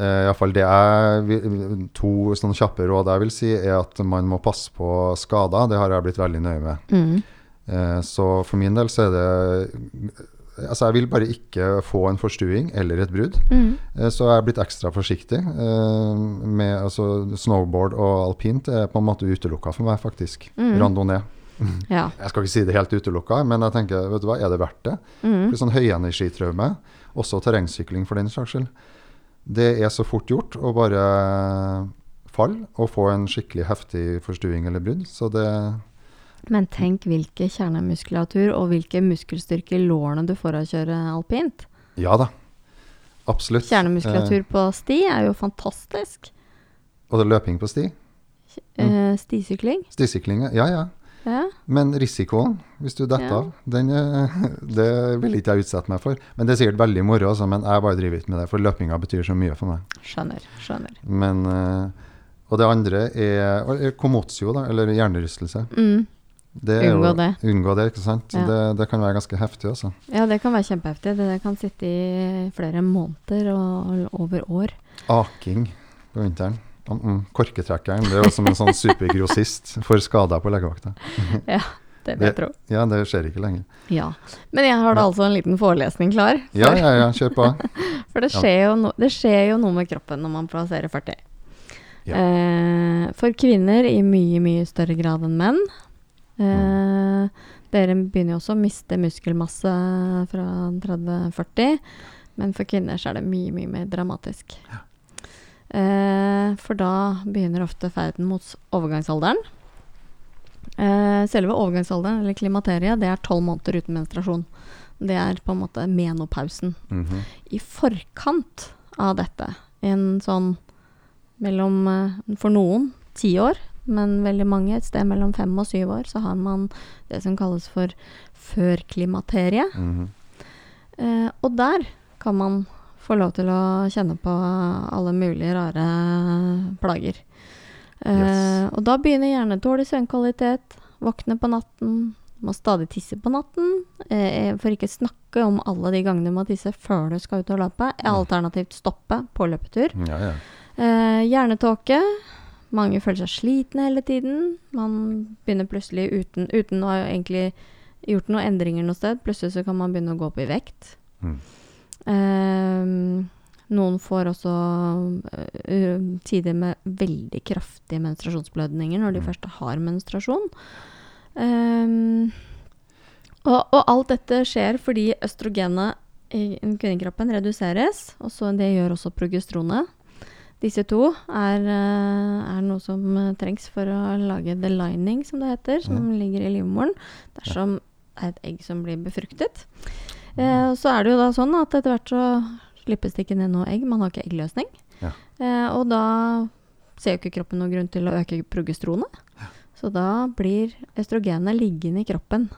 eh, iallfall det jeg To sånne kjappe råd jeg vil si, er at man må passe på skader. Det har jeg blitt veldig nøye med. Mm. Eh, så for min del så er det Altså, jeg vil bare ikke få en forstuing eller et brudd. Mm. Eh, Så jeg er blitt ekstra forsiktig. eh, med altså, Snowboard og alpint er på en måte utelukka for meg, faktisk. Mm. Randonee. Ja. Jeg skal ikke si det helt utelukka, men jeg tenker, vet du hva, er det verdt det? Mm. For sånn høyenergitraume, også terrengsykling for den saks skyld, det er så fort gjort å bare falle og få en skikkelig heftig forstuing eller brudd. Så det Men tenk hvilke kjernemuskulatur og hvilke muskelstyrke i lårene du får av å kjøre alpint. Ja da. Absolutt. Kjernemuskulatur Eh, på sti er jo fantastisk. og det er løping på sti. Eh, stisykling. Stisykling, ja ja. Ja. Men risikoen, hvis du detter Ja. av, den, eh, det vil ikke jeg utsette meg for. Men det er sikkert veldig moro, altså, men jeg bare driver ikke med det, for løpinga betyr så mye for meg. Skjønner. Skjønner. Men, eh, og det andre er komotio, eller hjernerystelse. Mm. Det er jo- det. Unngå det, ikke sant. Ja. Det, det kan være ganske heftig, også. Ja, det kan være kjempeheftig. Det kan sitte i flere måneder og over år. Aking på vinteren. Mm, mm. Korketrekkeren, det er jo som en sånn supergrossist for skader på legevakta. Det vil jeg tro. Ja, det skjer ikke lenger. Ja. Men jeg har da Ja. altså en liten forelesning klar. Ja, ja, ja, kjør på. For det skjer, no det skjer jo noe med kroppen når man plasserer 40. Ja. Eh, for kvinner i mye, mye større grad enn menn. Eh, Dere begynner jo også å miste muskelmasse fra 30-40, men for kvinner så er det mye, mye mer dramatisk. Eh, for da begynner ofte ferden mot overgangsalderen. Eh, selve overgangsalderen, eller klimateriet, det er tolv måneder uten menstruasjon. Det er på en måte menopausen. Mhm. I forkant av dette, en sånn mellom eh, For noen ti år, men veldig mange, et sted mellom fem og syv år, så har man det som kalles for førklimaterie. Mm -hmm. Eh, og der kan man få lov til å kjenne på alle mulige rare plager. Eh, Yes. Og da begynner gjerne dårlig søvnkvalitet, våkne på natten, må stadig tisse på natten. Eh, for ikke snakke om alle de gangene du må tisse før du skal ut og løpe. Alternativt stoppe på løpetur. Ja, ja. Eh, hjernetåke. Mange føler seg slitne hele tiden. Man begynner plutselig uten, uten å ha egentlig gjort noen endringer noe sted. Plutselig så kan man begynne å gå opp i vekt. Mm. Eh, noen får også uh, tider med veldig kraftige menstruasjonsblødninger når de Mm. først har menstruasjon. Eh, og, og alt dette skjer fordi østrogenet i kvinnekroppen reduseres, og så det gjør også progesteronet. Disse to er, eh, er noe som eh, trengs for å lage the lining, som det heter, som ligger i livmoren, dersom det er et egg som blir befruktet. Eh, og så er det jo da sånn at etter hvert så slippes det ikke ned noe egg, man har ikke eggløsning. Ja. Eh, og da ser jo ikke kroppen noen grunn til å øke progesteronet. Så da blir østrogenet liggende i kroppen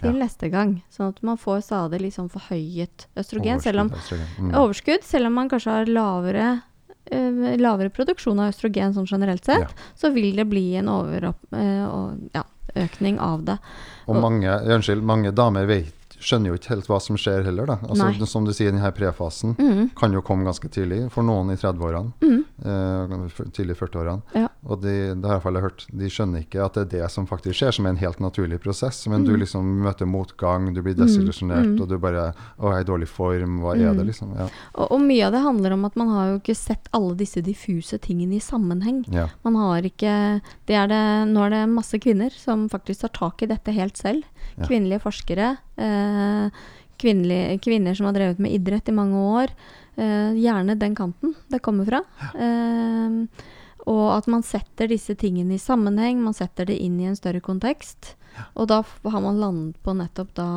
til Ja. neste gang. Sånn at man får stadig sånn forhøyet østrogen, selv om østrogen. Mm. overskudd, selv om man kanskje har lavere, eh, lavere produksjon av østrogen sånn generelt sett, Ja. så vil det bli en overopp, uh, og, ja, økning av det. Og mange, unnskyld, mange damer vet, skjønner jo ikke helt hva som skjer heller. Da. Altså, Nei. som du sier, denne prefasen Mm. kan jo komme ganske tidlig, for noen i 30-årene. Mm. Eh, tidlig 40-årene. Ja. Og de, det har jeg fall hørt, de skjønner ikke at det er det som faktisk skjer, som er en helt naturlig prosess. Men du Mm. liksom møter motgang, du blir Mm, desillusjonert, mm. og du bare 'Å, jeg er i dårlig form. Hva er det?' Mm. liksom. Ja. Og, og mye av det handler om at man har jo ikke sett alle disse diffuse tingene i sammenheng. Ja. Man har ikke det er det, Nå er det masse kvinner som faktisk tar tak i dette helt selv. Kvinnelige forskere. Eh, kvinnelige, kvinner som har drevet med idrett i mange år. Eh, gjerne den kanten det kommer fra. Eh, og at man setter disse tingene i sammenheng, man setter det inn i en større kontekst. Og da har man landet på nettopp da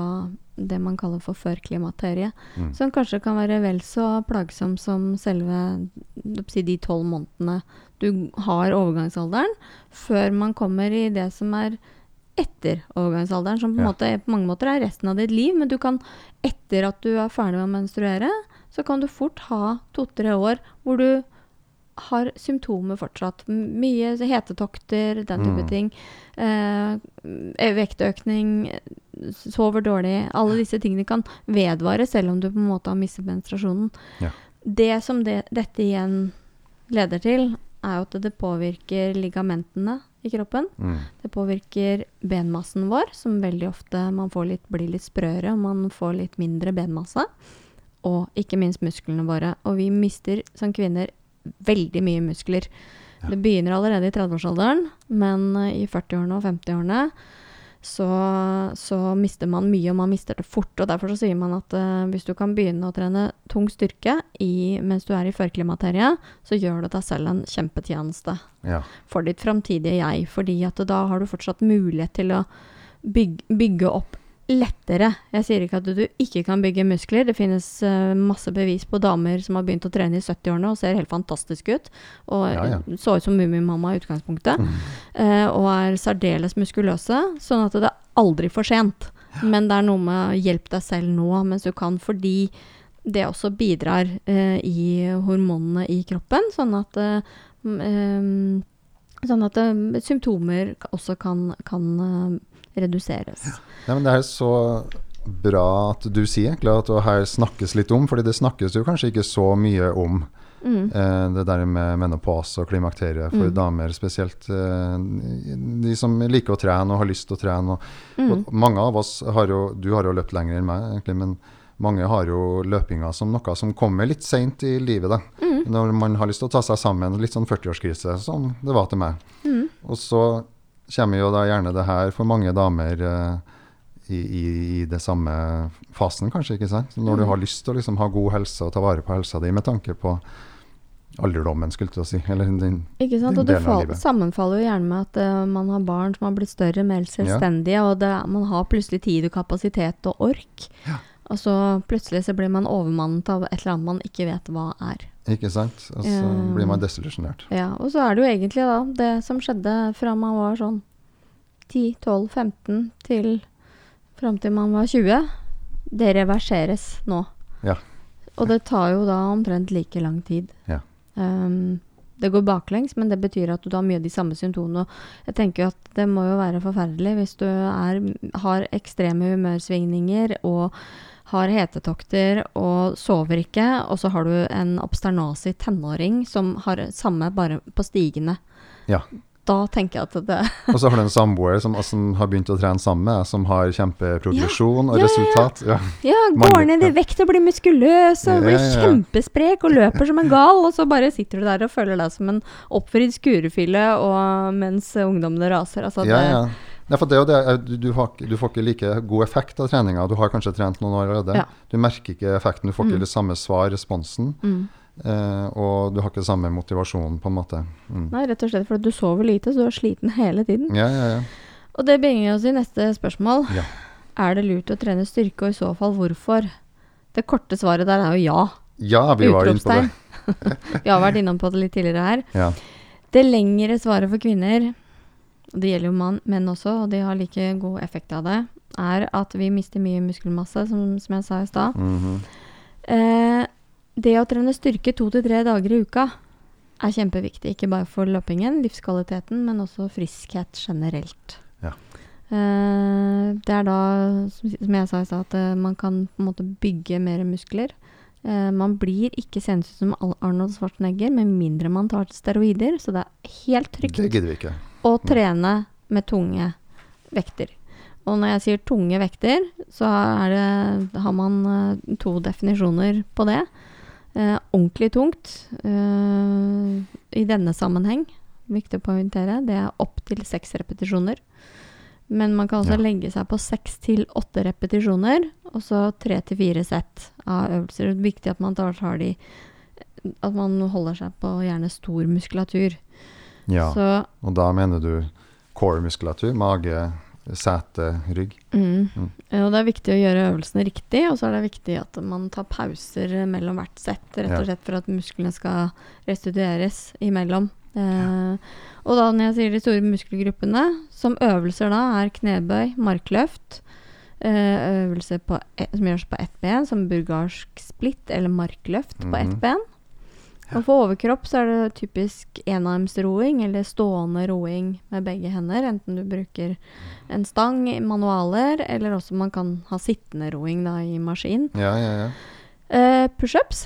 det man kaller for førklimakteriet. Mm. Som kanskje kan være vel så plagsom som selve de tolv månedene du har overgangsalderen, før man kommer i det som er etter overgangsalderen, som på, Ja. måte, på mange måter er resten av ditt liv. Men du kan, etter at du er ferdig med å menstruere, så kan du fort ha to-tre år hvor du har symptomer fortsatt. Mye hetetokter, den type Mm. ting. Eh, vektøkning, sover dårlig. Alle disse tingene kan vedvare selv om du på en måte har mistet menstruasjonen. Ja. Det som det, dette igjen leder til, er jo at det påvirker ligamentene i kroppen. Mm. Det påvirker benmassen vår, som veldig ofte man får litt, blir litt sprøere, og man får litt mindre benmasse. Og ikke minst musklene våre. Og vi mister som kvinner veldig mye muskler. Ja. Det begynner allerede i 30-årsalderen, men eh, i 40-årene og 50-årene så, så mister man mye, og man mister det fort. Og derfor så sier man at uh, hvis du kan begynne å trene tung styrke i, mens du er i førklimakteriet, så gjør det deg selv en kjempetjeneste Ja. for ditt framtidige jeg. Fordi at da har du fortsatt mulighet til å bygge, bygge opp lettere. Jeg sier ikke at du ikke kan bygge muskler. Det finnes uh, masse bevis på damer som har begynt å trene i 70-årene og ser helt fantastisk ut. Og Ja, ja. så ut som Mummimamma i utgangspunktet. Mm. Uh, og er særdeles muskuløse. Sånn at det er aldri for sent. Men det er noe med å hjelpe deg selv nå mens du kan, fordi det også bidrar uh, i hormonene i kroppen, sånn at m- eh, Sånn at symptomer også kan, kan reduseres. Nei, men det er så bra at du sier egentlig at det her snakkes litt om, fordi det snakkes jo kanskje ikke så mye om. Mm. Eh, det der med menopause og klimakteriet for Mm. damer spesielt. Eh, de som liker å trene og har lyst til å trene. Og, Mm. og mange av oss har jo Du har jo løpt lenger enn meg, egentlig, men mange har jo løpinga som noe som kommer litt seint i livet. da. Mm. Når man har lyst til å ta seg sammen. Litt sånn 40-årskrise, som det var til meg. Mm. Og så kommer jo da gjerne det her for mange damer eh, i, i, i det samme fasen, kanskje. ikke sant? Når du Mm. har lyst til å liksom ha god helse og ta vare på helsa di med tanke på alderdommen, skulle jeg si. Eller din, Ikke sant? Og det sammenfaller jo gjerne med at uh, man har barn som har blitt større, mer selvstendige, og det, man har plutselig tid og kapasitet og ork. Ja. Og så plutselig så blir man overmannet av et eller annet man ikke vet hva er. Ikke sant? Og så um, blir man desillusjonert. Ja, og så er det jo egentlig da det som skjedde fra man var sånn 10-12-15 til fram til man var 20, det reverseres nå. Ja. Og det tar jo da omtrent like lang tid. Ja. Um, det går baklengs, men det betyr at du har mye av de samme symptomene. Jeg tenker jo at det må jo være forferdelig hvis du er, har ekstreme humørsvingninger og har hetetokter og sover ikke, og så har du en obsternasig tenåring som har samme bare på stigende. Ja. Da tenker jeg at det Og så har du en samboer som, som har begynt å trene sammen med som har kjempeprogresjon og Ja, og ja. resultat. Ja. Ja, går ned i vekt og blir muskuløs og Ja, blir ja, ja. kjempesprek og løper som en gal, og så bare sitter du der og føler deg som en oppvridd skurefille mens ungdommene raser. Altså, Ja, det, ja. Nei, for det og det, eh, du, du, har, du får ikke like god effekt av treninga. Du har kanskje trent noen år allerede. Ja. Du merker ikke effekten. Du får ikke Mm. det samme svar, responsen. Mm. Eh, og du har ikke samme motivasjon, på en måte. Mm. Nei, rett og slett fordi du sover lite, så du er sliten hele tiden. Ja, ja, ja. Og det bringer oss i neste spørsmål. Ja. Er det lurt å trene styrke, og i så fall hvorfor? Det korte svaret der er jo ja. Ja, vi var inne på det. Vi har vært innom på det litt tidligere her. Ja. Det lengre svaret for kvinner, og det gjelder jo mann, menn også, og de har like god effekt av det, er at vi mister mye muskelmasse, som, som jeg sa i stad. Mhm. Eh, det å trene styrke to til tre dager i uka er kjempeviktig. Ikke bare for løpingen, livskvaliteten, men også friskhet generelt. Ja. Eh, det er da, som jeg sa i stad, at eh, man kan på en måte bygge mer muskler. Uh, man blir ikke seende ut som Arnold Schwarzenegger med mindre man tar steroider, så det er helt trygt Det gidder vi ikke. Å trene med tunge vekter. Og når jeg sier tunge vekter, så det, har man eh, to definisjoner på det. Eh, ordentlig tungt eh, i denne sammenheng, viktig å poengtere, det er opptil seks repetisjoner. Men man kan også Ja. legge seg på seks til åtte repetisjoner, og så tre til fire sett av øvelser. Det er viktig at man de At man holder seg på gjerne stor muskulatur. Ja. Så Og da mener du core-muskulatur, mage, sete, rygg? Mm. Mm. Og det er viktig å gjøre øvelsene riktig, og så er det viktig at man tar pauser mellom hvert sett, rett og slett for at musklene skal restitueres imellom. Eh, og da når jeg sier de store muskelgruppene, som øvelser da er knebøy, markløft, eh, øvelser på e som gjøres på ett ben, som burgarsk splitt eller markløft på ett Mhm. ben. Og for overkropp så er det typisk enarmsroing eller stående roing med begge hender. Enten du bruker en stang manualer, eller også man kan ha sittende roing da i maskin. Ja, ja, ja. Uh, Pushups,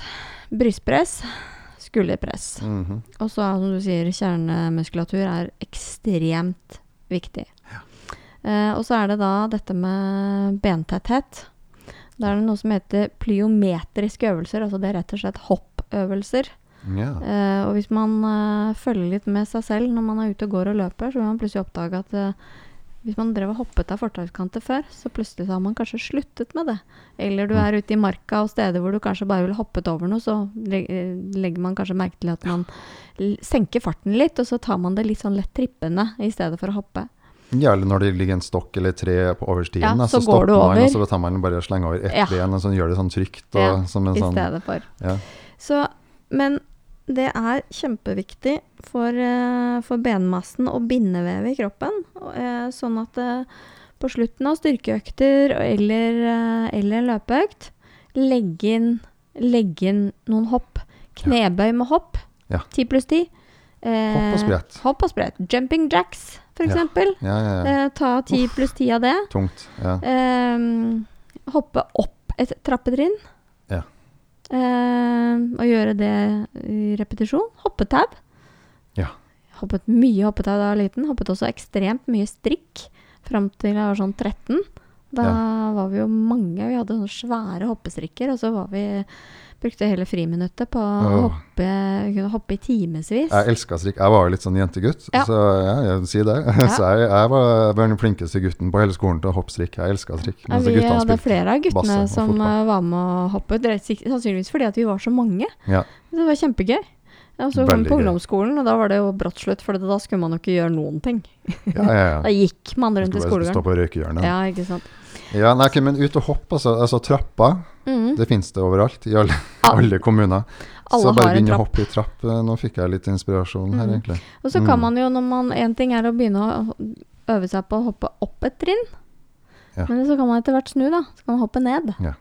brystpress, skulderpress. Mhm. Og så som du sier, kjernemuskulatur er ekstremt viktig. Eh, og så er det da dette med bentetthet. Da er det noe som heter plyometriske øvelser. Altså det er rett og slett hoppøvelser. Ja. Uh, og hvis man uh, følger litt med seg selv når man er ute og går og løper, så vil man plutselig oppdage at uh, hvis man drev og hoppet av fortauskanter før, så plutselig så har man kanskje sluttet med det. Eller du Mm. er ute i marka og steder hvor du kanskje bare ville hoppet over noe, så legger man kanskje merke til at man senker farten litt, og så tar man det litt sånn lett trippende i stedet for å hoppe. Ja, eller når det ligger en stokk eller tre på overstien, Ja, så så, stopper du man, og så tar man bare og slenger over ett Ja. ben, og så gjør det sånn trygt. Og, Ja, som en I sånn, stedet for. ja. Så, men det er kjempeviktig for, eh, for benmassen og bindevevet i kroppen. eh, sånn at eh, på slutten av styrkeøkter eller, eh, eller løpeøkt, legg inn, legg inn noen hopp. Knebøy med hopp. Ja. 10 pluss 10. Eh, Hopp og sprett. Hopp og sprett. Jumping jacks, for Ja. Ja, ja, ja. Eh, ta 10 pluss 10 av det. Tungt. Ja. Ehm, hoppe opp et trappetrinn. Ja. Ehm, og gjøre det i repetisjon. Hoppetau. Ja. Hoppet mye hoppetau da jeg var liten. Hoppet også ekstremt mye strikk fram til jeg var sånn 13. Da var vi jo mange. Vi hadde sånne svære hoppestrikker, og så var vi Brukte hele friminuttet på å oh. hoppe, kunne hoppe i timevis. Jeg elska strikk. Jeg var jo litt sånn jentegutt, Ja. så ja, jeg vil si det. så jeg, jeg var den flinkeste gutten på hele skolen til å hoppe strikk. Jeg elska strikk. Ja, vi hadde flere av guttene som fotball. eh, var med å hoppe. Sannsynligvis fordi at vi var så mange. Ja. Det var kjempegøy. Og så kom vi på ungdomsskolen, og da var det jo brått slutt, for da skulle man jo ikke gjøre noen ting. Ja, ja, ja. Da gikk man rundt i bare stå skolegården. på røykehjørnet. Ja, ikke sant. Ja, nei, okay, men ut og hopp, altså. altså trappa. Mm. det finnes det overalt. I alle, ja. alle kommuner. Alle så bare begynne å hoppe i trapp. Eh, Nå fikk jeg litt inspirasjon her, Mm. egentlig. Og så kan Mm. man jo, når man En ting er å begynne å øve seg på å hoppe opp et trinn. Ja. Men så kan man etter hvert snu, da. Så kan man hoppe ned. Ja.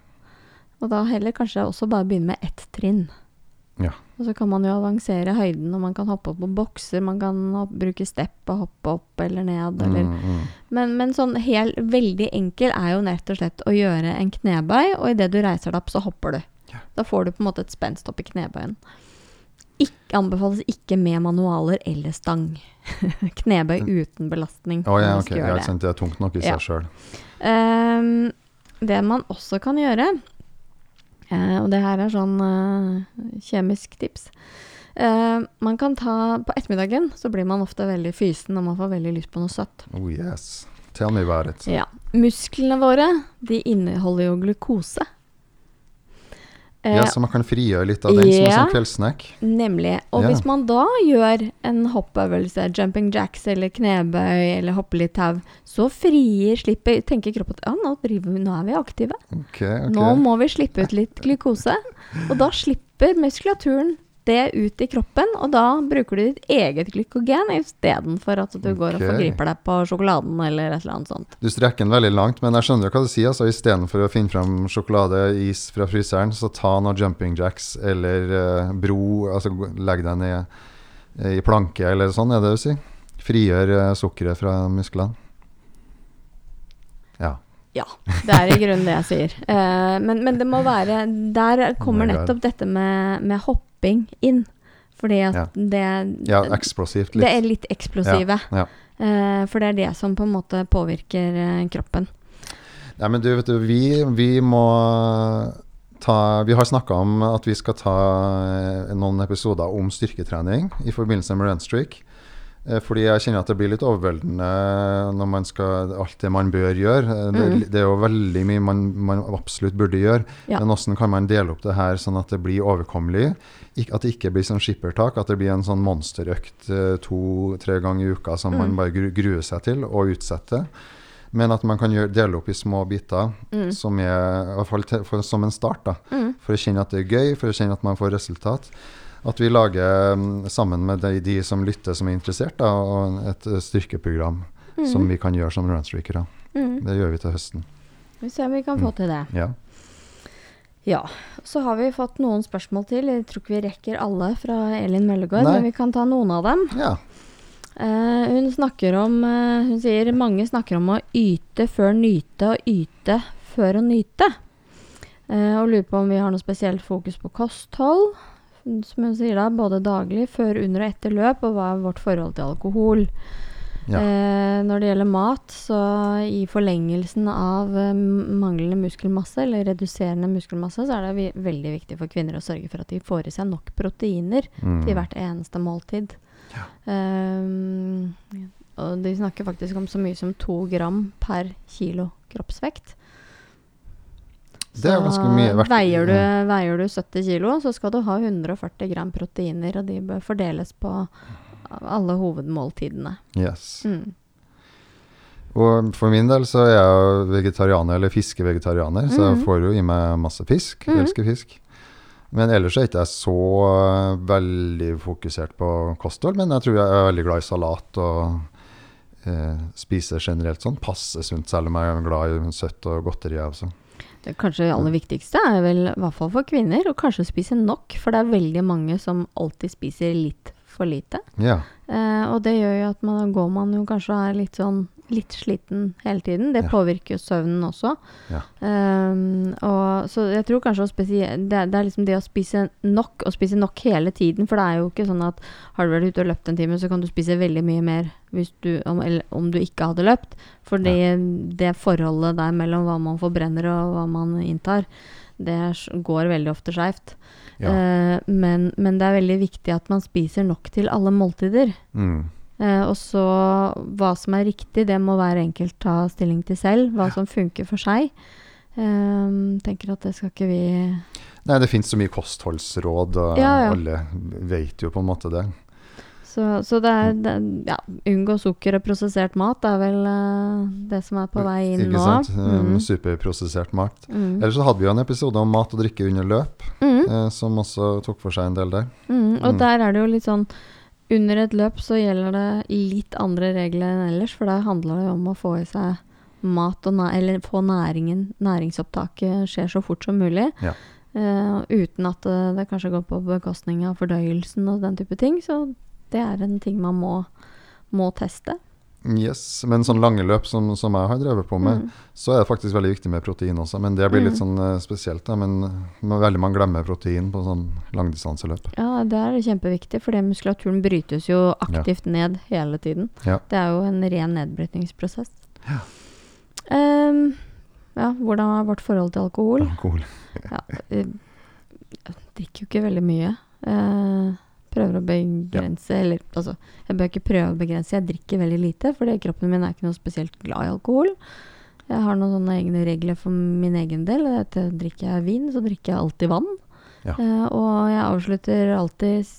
Og da heller kanskje også bare begynne med ett trinn. Ja. Og så kan man jo avansere høyden, og man kan hoppe opp på bokser, man kan hopp, bruke stepp og hoppe opp eller ned, eller Mm, mm. Men, men sånn helt veldig enkel er jo rett og slett å gjøre en knebøy, og idet du reiser deg opp, så hopper du. Ja. Da får du på en måte et spenst opp i knebøyen. Ikke, anbefales ikke med manualer eller stang. Knebøy uten belastning. Å ja, okay. Ja, det. Det er tungt nok i Ja. seg sjøl. Um, det man også kan gjøre, og det her er sånn eh, kjemisk tips eh, Man kan ta På ettermiddagen så blir man ofte veldig fysen, og man får veldig lyst på noe søtt. Oh yes. Tell me about it. Ja. Musklene våre, de inneholder jo glukose. Eh, Ja, så man kan frigjøre litt av den som en sånn kveldssnack. Nemlig. Og Ja. hvis man da gjør en hoppøvelse, jumping jacks eller knebøy eller hoppe litt tau, så frier, slipper, tenker kroppen at ja, nå, vi, nå er vi aktive. Okay, okay. Nå må vi slippe ut litt glukose. Og da slipper muskulaturen det ut i kroppen, og da bruker du ditt eget glykogen istedenfor at du går og forgriper deg på sjokoladen eller et eller annet sånt. Du strekker den veldig langt, men jeg skjønner jo hva du sier. Altså, Istedenfor å finne fram sjokolade, is fra fryseren, så ta noen jumping jacks eller uh, bro. Altså legg deg ned eh, i planke eller sånn, er det du sier? Frigjør uh, sukkeret fra musklene. Ja. Ja, det er i grunnen det jeg sier. Eh, men, men det må være Der kommer Oh God. nettopp dette med, med hopping inn. Fordi at Ja. det ja, eksplosivt Det er litt. litt eksplosive. Ja. Eh, for det er det som på en måte påvirker eh, kroppen. Nei, men du, vet du, vi, vi må ta Vi har snakka om at vi skal ta eh, noen episoder om styrketrening i forbindelse med runstreak. Eh, Fordi jeg kjenner at det blir litt overveldende når man skal alt det man bør gjøre. Eh, Det, Mm. det er jo veldig mye man, man absolutt burde gjøre. Ja. Men hvordan kan man dele opp det her sånn at det blir overkommelig? Ik at det ikke blir sånn skippertak, at det blir en sånn monsterøkt eh, to-tre ganger i uka som man Mm. bare gru, gruer seg til og utsetter. Men at man kan gjøre, dele opp i små biter, Mm. som er i hvert for, som en start. da, Mm. For å kjenne at det er gøy, for å kjenne at man får resultat. At vi lager, mm, sammen med de, de som lytter som er interessert, da, et eh, styrkeprogram Mm. som vi kan gjøre som runstreakere. Mm. Det gjør vi til høsten. Vi ser om vi kan få til det. Ja. Ja. Så har vi fått noen spørsmål til. Jeg tror ikke vi rekker alle fra Elin Møllegård, Nei. men vi kan ta noen av dem. ja. Uh, hun snakker om uh, Hun sier mange snakker om å yte før nyte og yte før å nyte. Uh, og lurer på om vi har noe spesielt fokus på kosthold. Som hun sier da, både daglig, før, under og etter løp, og hva er vårt forhold til alkohol. Ja. Eh, når det gjelder mat, så i forlengelsen av eh, manglende muskelmasse, eller reduserende muskelmasse, så er det vi veldig viktig for kvinner å sørge for at de får i seg nok proteiner Mm. til hvert eneste måltid. Ehm, og de snakker faktisk om så mye som to gram per kilo kroppsvekt. Det er ganske mye verdt- veier du, veier du 70 kilo, så skal du ha 140 gram proteiner, og de bør fordeles på alle hovedmåltidene. Yes. Mm. Og for min del så er jeg vegetarianer, eller fiskevegetarianer, så jeg Mhm. får jo i meg masse fisk. Jeg Mhm. elsker fisk. Men ellers er jeg ikke så eh, veldig fokusert på kosthold, men jeg tror jeg er veldig glad i salat og eh, spiser generelt sånn passe sunt, selv om jeg er glad i søtt og godteri. jeg også. Det kanskje aller viktigste er vel, i hvert fall for kvinner, å kanskje spise nok. For det er veldig mange som alltid spiser litt for lite. Ja. Eh, og det gjør jo at man, går man jo kanskje og er litt sånn litt sliten hele tiden. Det Ja. påvirker jo søvnen også. Ja. Um, og, så jeg tror kanskje å spesi- det, det er liksom det å spise nok, og spise nok hele tiden. For det er jo ikke sånn at har du vært ute og løpt en time, så kan du spise veldig mye mer du, om, om du ikke hadde løpt. Fordi det forholdet der mellom hva man forbrenner og hva man inntar, det går veldig ofte skeivt. ja. Uh, men, men det er veldig viktig at man spiser nok til alle måltider. Mm. Eh, og så hva som er riktig, det må hver enkelt ta stilling til selv. Hva som funker for seg. Eh, tenker at det skal ikke vi Nei, det finnes så mye kostholdsråd, og Ja, ja. alle vet jo på en måte det. Så Så, det er det, ja, unngå sukker og prosessert mat er vel uh, det som er på vei inn nå. Ikke sant? Mm. Superprosessert mat. Mm. Ellers så hadde vi jo en episode om mat og drikke under løp, Mm. eh, som også tok for seg en del der. Mm, og Mm. der er det jo litt sånn Under et løp så gjelder det litt andre regler enn ellers, for der handler det om å få i seg mat og eller få næringen Næringsopptaket skjer så fort som mulig. Ja. Uh, uten at det, det kanskje går på bekostning av fordøyelsen og den type ting. Så det er en ting man må, må teste. Yes, Men sånn lange løp som, som jeg har drevet på med, Mm. så er det faktisk veldig viktig med protein også. Men det blir litt Mm. sånn eh, spesielt, da. Men, veldig man glemmer protein på sånn langdistanseløp. Ja, det er kjempeviktig, for muskulaturen brytes jo aktivt ned hele tiden. Ja. Det er jo en ren nedbrytningsprosess. Ehm, ja, hvordan er vårt forhold til alkohol? Alkohol. Ja, eh, jeg drikker jo ikke veldig mye. Eh, prøver å begrense Eller altså, jeg bør ikke prøve å begrense, jeg drikker veldig lite, fordi kroppen min er ikke noe spesielt glad i alkohol. Jeg har noen sånne egne regler for min egen del. er eh, Drikker jeg vin, så drikker jeg alltid vann. Ja. Eh, og jeg avslutter alltid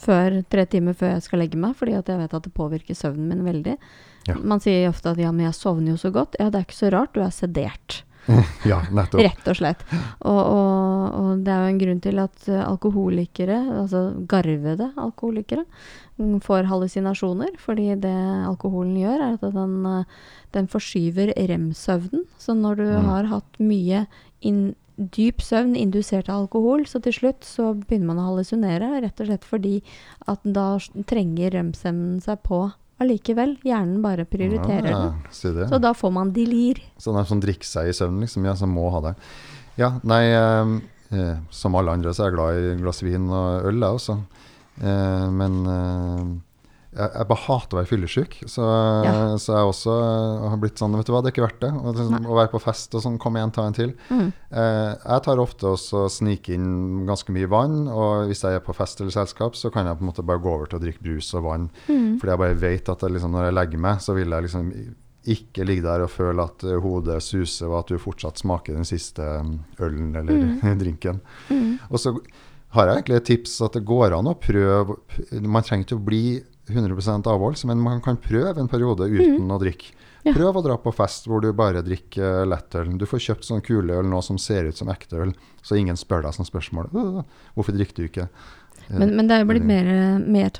før, tre timer før jeg skal legge meg, fordi at jeg vet at det påvirker søvnen min veldig. Ja. Man sier ofte at ja, men jeg sovner jo så godt. Ja, det er ikke så rart, du er sedert. Ja, nettopp. Rett og slett. Og, og, og det er jo en grunn til at alkoholikere, altså garvede alkoholikere, får hallusinasjoner. Fordi det alkoholen gjør, er at den, den forskyver rem-søvnen. Så når du Mm. har hatt mye inn, dyp søvn indusert av alkohol, så til slutt så begynner man å hallusinere. Rett og slett fordi at da trenger rem-søvnen seg på allikevel. Hjernen bare prioriterer den. Ah, si. Så da får man delir. Sånn er som drikker seg i søvn, liksom. Ja, som må ha det. Ja, nei eh, eh, Som alle andre så er jeg glad i glass vin og øl, jeg også. Eh, men eh, jeg, jeg bare hater å være fyllesyk. Så, Ja. så jeg også eh, har blitt sånn Vet du hva, det er ikke verdt det. Og, liksom, å være på fest og sånn, kom igjen, ta en til. Mm. Eh, jeg tar ofte også snike inn ganske mye vann, og hvis jeg er på fest eller selskap, så kan jeg på en måte bare gå over til å drikke brus og vann. Mm. Fordi jeg bare vet at jeg, liksom, når jeg legger meg, så vil jeg liksom ikke ligge der og føle at eh, hodet suser, og at du fortsatt smaker den siste mm, ølen eller drinken. Mm. Og så har jeg egentlig et tips at det går an å prøve Man trenger ikke å bli 100% avholds, men man kan prøve en periode uten å drikke. Ja. Prøv å dra på fest hvor du bare drikker lettøl. Du får kjøpt sånn kuleøl nå som ser ut som ekte øl, så ingen spør deg sånn spørsmål. Hvorfor drikker du ikke? Eh, Men, men det er jo blitt mer, mer,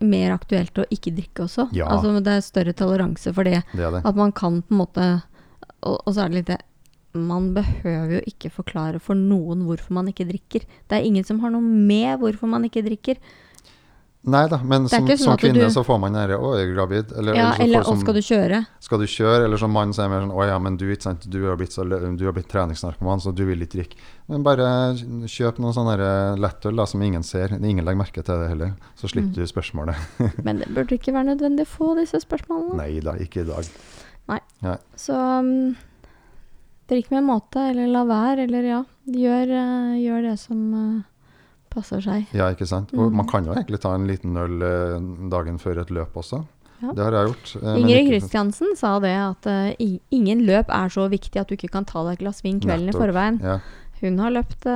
mer aktuelt å ikke drikke også. Ja. Altså, det er større toleranse for det. Det det. At man kan på en måte Og, og så er det litt det Man behøver jo ikke forklare for noen hvorfor man ikke drikker. Det er ingen som har noe med hvorfor man ikke drikker. Nei da, men som, sånn som kvinne du- så får man denne 'Å, er gravid'. Eller, Ja, eller eller som, skal du kjøre? skal du kjøre? Eller som mann så er det mer sånn 'Å ja, men du, ikke sant? du har blitt, så, du har blitt treningsnarkoman, så du vil ikke drikke'. Men bare kjøp noen sånne lettøl da, som ingen ser. Ingen legger merke til det heller. Så slipper Mm. du spørsmålet. Men det burde ikke være nødvendig å få disse spørsmålene. Nei da, ikke i dag. Nei, Så um, drikk med en måte, eller la være, eller ja. Gjør, uh, gjør det som eh, passer seg. Ja, ikke sant? Og Mm. man kan jo egentlig ta en liten øl eh, dagen før et løp også. Ja. Det har jeg gjort. eh, Ingrid Kristiansen sa det at uh, ingen løp er så viktig at du ikke kan ta deg et glass vin kvelden i forveien. Ja, Hun har løpt eh,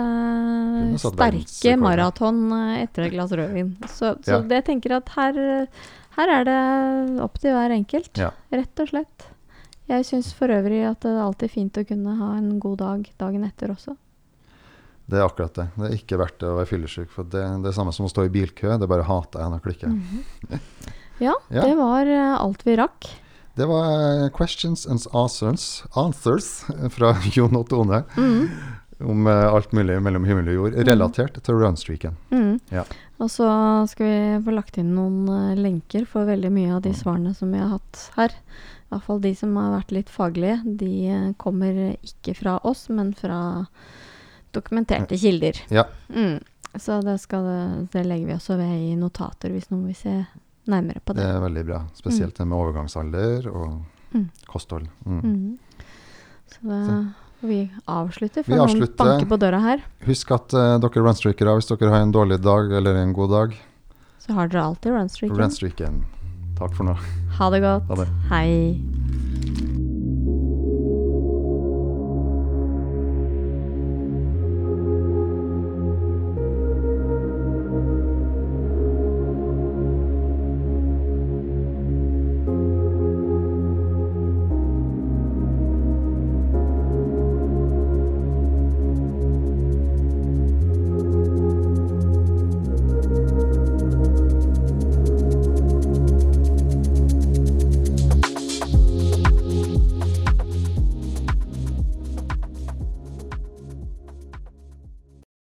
har sterke maraton etter et glass rødvin. Så, så Ja. det tenker at her, her er det opp til hver enkelt, rett og slett. Jeg syns for øvrig at det er alltid fint å kunne ha en god dag dagen etter også. Det er akkurat det. Det er ikke verdt det å være fyllesyk. For det, det er samme som å stå i bilkø. Det bare hater jeg når jeg klikker. Ja, Ja. det var eh, alt vi rakk. Det var eh, questions and answers, answers fra Jon og Tone Mm. om eh, alt mulig mellom himmel og jord, relatert til runstreaken. Mm. Ja. Og så skal vi få lagt inn noen lenker for veldig mye av de Mm. svarene som vi har hatt her. I hvert fall de som har vært litt faglige. De kommer ikke fra oss, men fra dokumenterte kilder. Ja. Mm. Så det, skal, det legger vi også ved i notater hvis noen vil se nærmere på Det det. er veldig bra. Spesielt det med overgangsalder og Mm. kosthold. Mm. Mm. Så da vi avslutter, for Vi noen avslutter. banker på døra her. Husk at uh, dere runstreakere, hvis dere har en dårlig dag eller en god dag, Så har dere alltid runstreaken. runstreaken. Takk for nå. Ha det godt. Ha det. Hei.